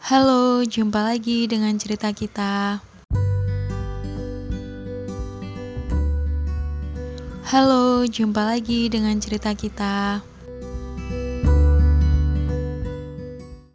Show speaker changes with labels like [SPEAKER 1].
[SPEAKER 1] Halo, jumpa lagi dengan cerita kita. Halo, jumpa lagi dengan cerita kita.